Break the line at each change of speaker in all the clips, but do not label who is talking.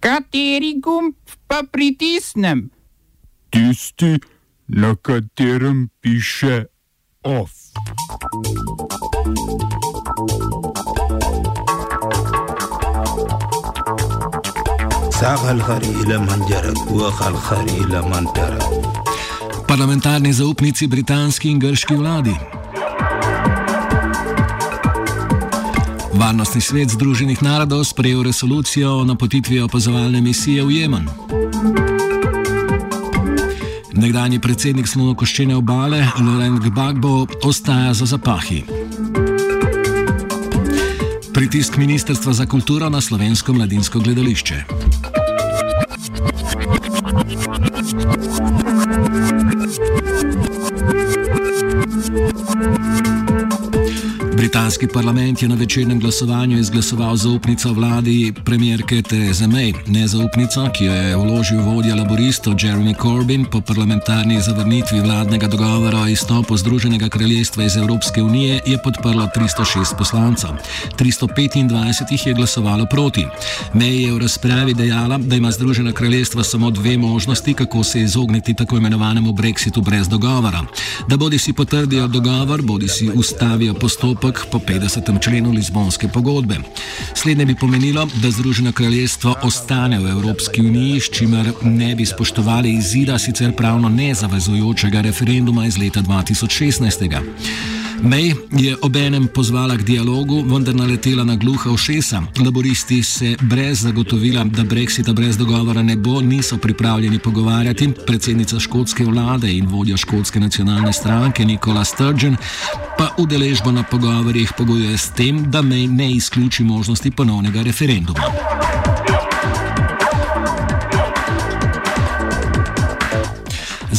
Kateri gumb pa pritisnem?
Tisti, na katerem piše OF.
Parlamentarni zaupnici britanski in grški vladi. Varnostni svet Združenih narodov sprejel resolucijo o napotitvi opazovalne misije v Jemen. Nekdanji predsednik slonokoščene obale Laurent Gbagbo ostaja za zapahi. Pritisk Ministrstva za kulturo na slovensko mladinsko gledališče. Britanski parlament je na večernem glasovanju izglasoval zaupnico vladi premjerke Therese May. Nezaupnica, ki jo je vložil vodja laboristov Jeremy Corbyn po parlamentarni zavrnitvi vladnega dogovora o izstopu Združenega kraljestva iz Evropske unije, je podprlo 306 poslancev. 325 jih je glasovalo proti. May je v razpravi dejala, da ima Združeno kraljestvo samo dve možnosti, kako se izogniti tako imenovanemu brexitu brez dogovora. Da bodi si potrdijo dogovor, bodi si ustavijo postopek po 50. členu Lizbonske pogodbe. Slednje bi pomenilo, da Združeno kraljestvo ostane v Evropski uniji, s čimer ne bi spoštovali izida sicer pravno nezavezujočega referenduma iz leta 2016. May je obenem pozvala k dialogu, vendar naletela na gluha ušesa. Laboristi se brez zagotovila, da brexita brez dogovora ne bo, niso pripravljeni pogovarjati. Predsednica škotske vlade in vodja škotske nacionalne stranke Nikola Sturgeon pa udeležbo na pogovorjih pogojuje s tem, da May ne izključi možnosti ponovnega referenduma.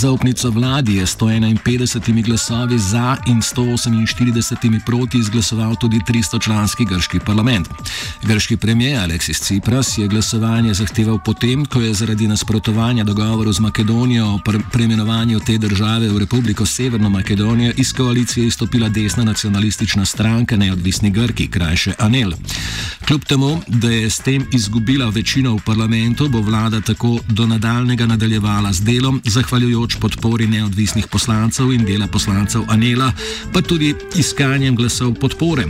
Zaupnico vladi je 151 glasovi za in 148 proti izglasoval tudi 300-članski grški parlament. Grški premijer Aleksis Cipras je glasovanje zahteval potem, ko je zaradi nasprotovanja dogovoru z Makedonijo o preimenovanju te države v Republiko Severno Makedonijo iz koalicije izstopila desna nacionalistična stranka Neodvisni Grki, krajše Anel. Kljub temu, da je s tem izgubila večino v parlamentu, bo vlada tako do nadaljnega nadaljevala z delom, zahvaljujoč podpori neodvisnih poslancev in dela poslancev Anela, pa tudi iskanjem glasov podpore.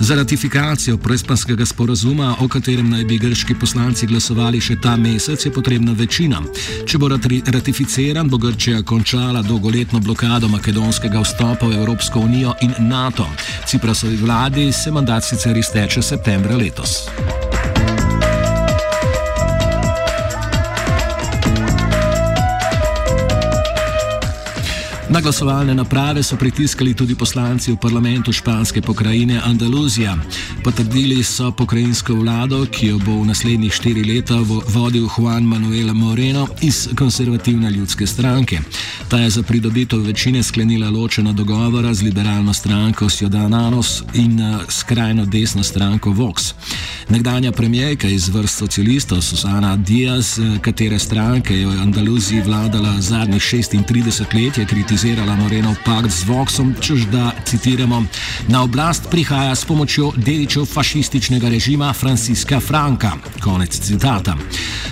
Za ratifikacijo prespanskega sporazuma, o katerem naj bi grški poslanci glasovali še ta mesec, je potrebna večina. Če bo ratificiran, bo Grčija končala dolgoletno blokado makedonskega vstopa v Evropsko unijo in NATO. Ciprasovi vladi se mandat sicer izteče septembra abiertos. Na glasovalne naprave so pritiskali tudi poslanci v parlamentu španske pokrajine Andaluzija. Potrdili so pokrajinsko vlado, ki jo bo v naslednjih štiri leta vodil Juan Manuel Moreno iz konservativne ljudske stranke. Ta je za pridobitev večine sklenila ločena dogovora z liberalno stranko Ciudadanos in eh, skrajno desno stranko Vox. Nekdanja premijejka iz vrst socialistov Susana Diaz, eh, katere stranke je v Andaluziji vladala zadnjih 36 let, je kritiziral kritizirala Moreno pakt z Voxom, čež da, citiramo, na oblast prihaja s pomočjo dedičev fašističnega režima Franciska Franka. Konec citata.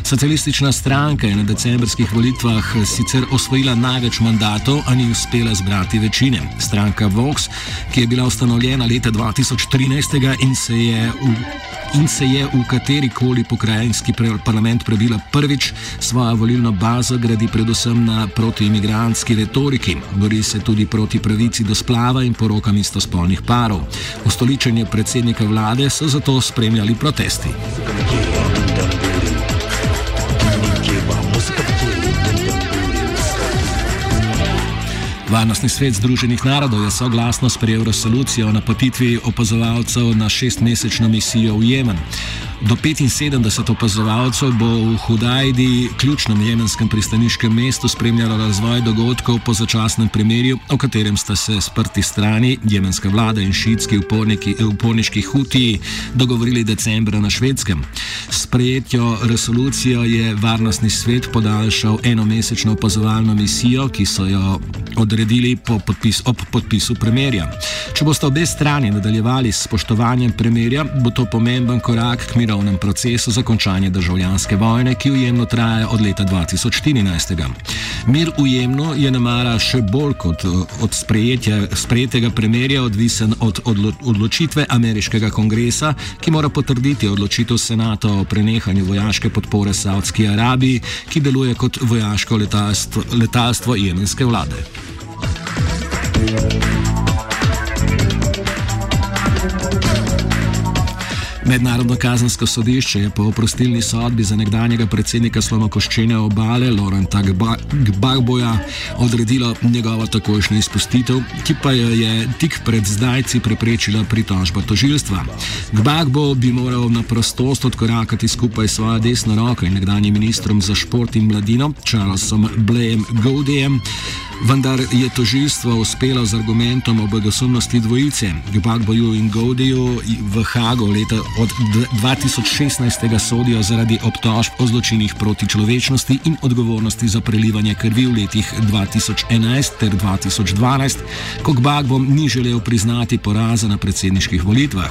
Socialistična stranka je na decembrskih volitvah sicer osvojila največ mandatov, a ni uspela zbrati večine. Stranka Vox, ki je bila ustanovljena leta 2013 in se je v in se je v kateri koli pokrajinski parlament prebila prvič, svojo volilno bazo gradi predvsem na protiimigrantski retoriki. Bori se tudi proti pravici do splava in porokam istospolnih parov. Ustoličenje predsednika vlade so zato spremljali protesti. Varnostni svet Združenih narodov je soglasno sprejel resolucijo o napotitvi opazovalcev na šestmesečno misijo v Jemen. Do 75 opazovalcev bo v Hudajdi, ključnem jemenskem pristaniškem mestu, spremljalo razvoj dogodkov po začasnem primerju, o katerem sta se sprti strani, jemenska vlada in šitski uporniški huti, dogovorili decembra na švedskem. Sprejetjo resolucijo je Varnostni svet podaljšal enomesečno opazovalno misijo, ki so jo odredili po podpis, ob podpisu premirja. Če boste obe strani nadaljevali s spoštovanjem premirja, bo to pomemben korak k mirovnem procesu za končanje državljanske vojne, ki ujemno traja od leta 2014. Mir ujemno je namara še bolj kot od sprejetega premirja odvisen od odločitve ameriškega kongresa, ki mora potrditi odločitev senata o prenehanju vojaške podpore Saudski Arabiji, ki deluje kot vojaško letalstvo, letalstvo jemenske vlade. Thank you. Mednarodno kazansko sodišče je po oprostilni sodbi za nekdanjega predsednika slonokoščene obale Lorenta Gbagboja odredilo njegovo takojšnjo izpustitev, ki pa jo je tik pred zdajci preprečila pritožba tožilstva. Gbagbo bi moral na prostost odkorakati skupaj s svojo desno roko in nekdanjim ministrom za šport in mladino Charlesom Blajem Goudejem vendar je tožilstvo uspelo z argumentom o bogosumnosti dvojice, Gbagboju in Goudiju v Hagu leta od 2016. sodijo zaradi obtožb o zločinih proti človečnosti in odgovornosti za prelivanje krvi v letih 2011 ter 2012, ko Gbagbo ni želel priznati poraza na predsedniških volitvah.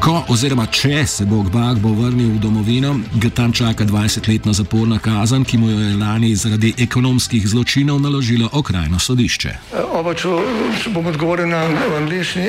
Ko oziroma če se bo Gbagbo vrnil v domovino, ga tam čaka 20-letna zaporna kazen, ki mu jo je lani zaradi ekonomskih zločinov naložilo okrajno sodišče.
Oba, če, če bom odgovoril na angliški.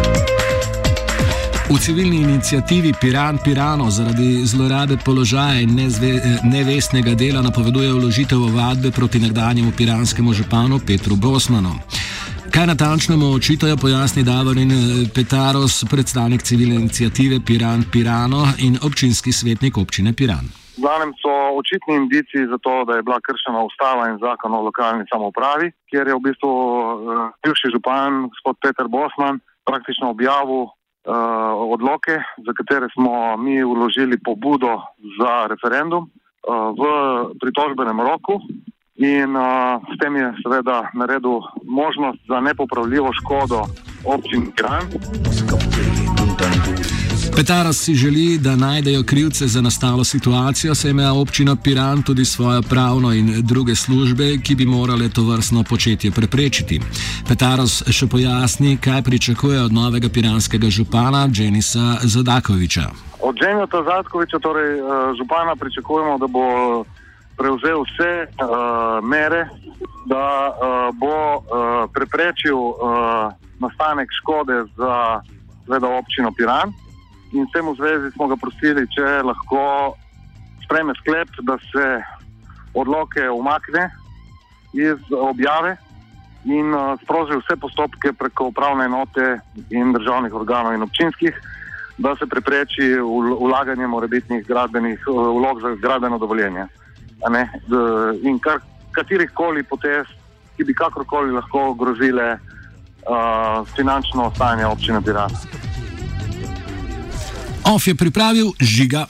V civilni inicijativi Piran Pirano zaradi zlorabe položaja in nevestnega dela napoveduje vložitev ovadbe proti nekdanjemu piranskemu županu Petru Bosmanu. Kaj natančno mu očitajo, pojasni Davorin eh, Petaros, predstavnik civilne inicijative Piran Pirano in občinski svetnik občine Piran.
V glavnem so očitni indici za to, da je bila kršena ustava in zakon o lokalni samopravi, kjer je v bistvu uh, bivši župan, gospod Peter Bosman, praktično objavil uh, odloke, za katere smo mi uložili pobudo za referendum uh, v pritožbenem roku, in uh, s tem je seveda naredil možnost za nepopravljivo škodo občin Kran.
Petaras si želi, da najdejo krivce za nastalo situacijo, saj ima občina Piran tudi svojo pravno in druge službe, ki bi morale to vrstno početje preprečiti. Petaras še pojasni, kaj pričakuje od novega piranskega župana Dženisa Zadakoviča.
Od Dženisa Zadakoviča, torej uh, župana, pričakujemo, da bo prevzel vse uh, mere, da uh, bo uh, preprečil uh, nastanek škode za zveda občino Piran. In s tem v zvezi smo ga prosili, če lahko spreme sklep, da se odloke umakne iz objave in uh, sproži vse postopke preko upravne enote in državnih organov in občinskih, da se prepreči ulaganje morebitnih gradbenih vlog za gradbeno dovoljenje in kar, katerih koli potez, ki bi kakorkoli lahko grozile uh, finančno stanje občine Pirana.
OF je pripravil žiga.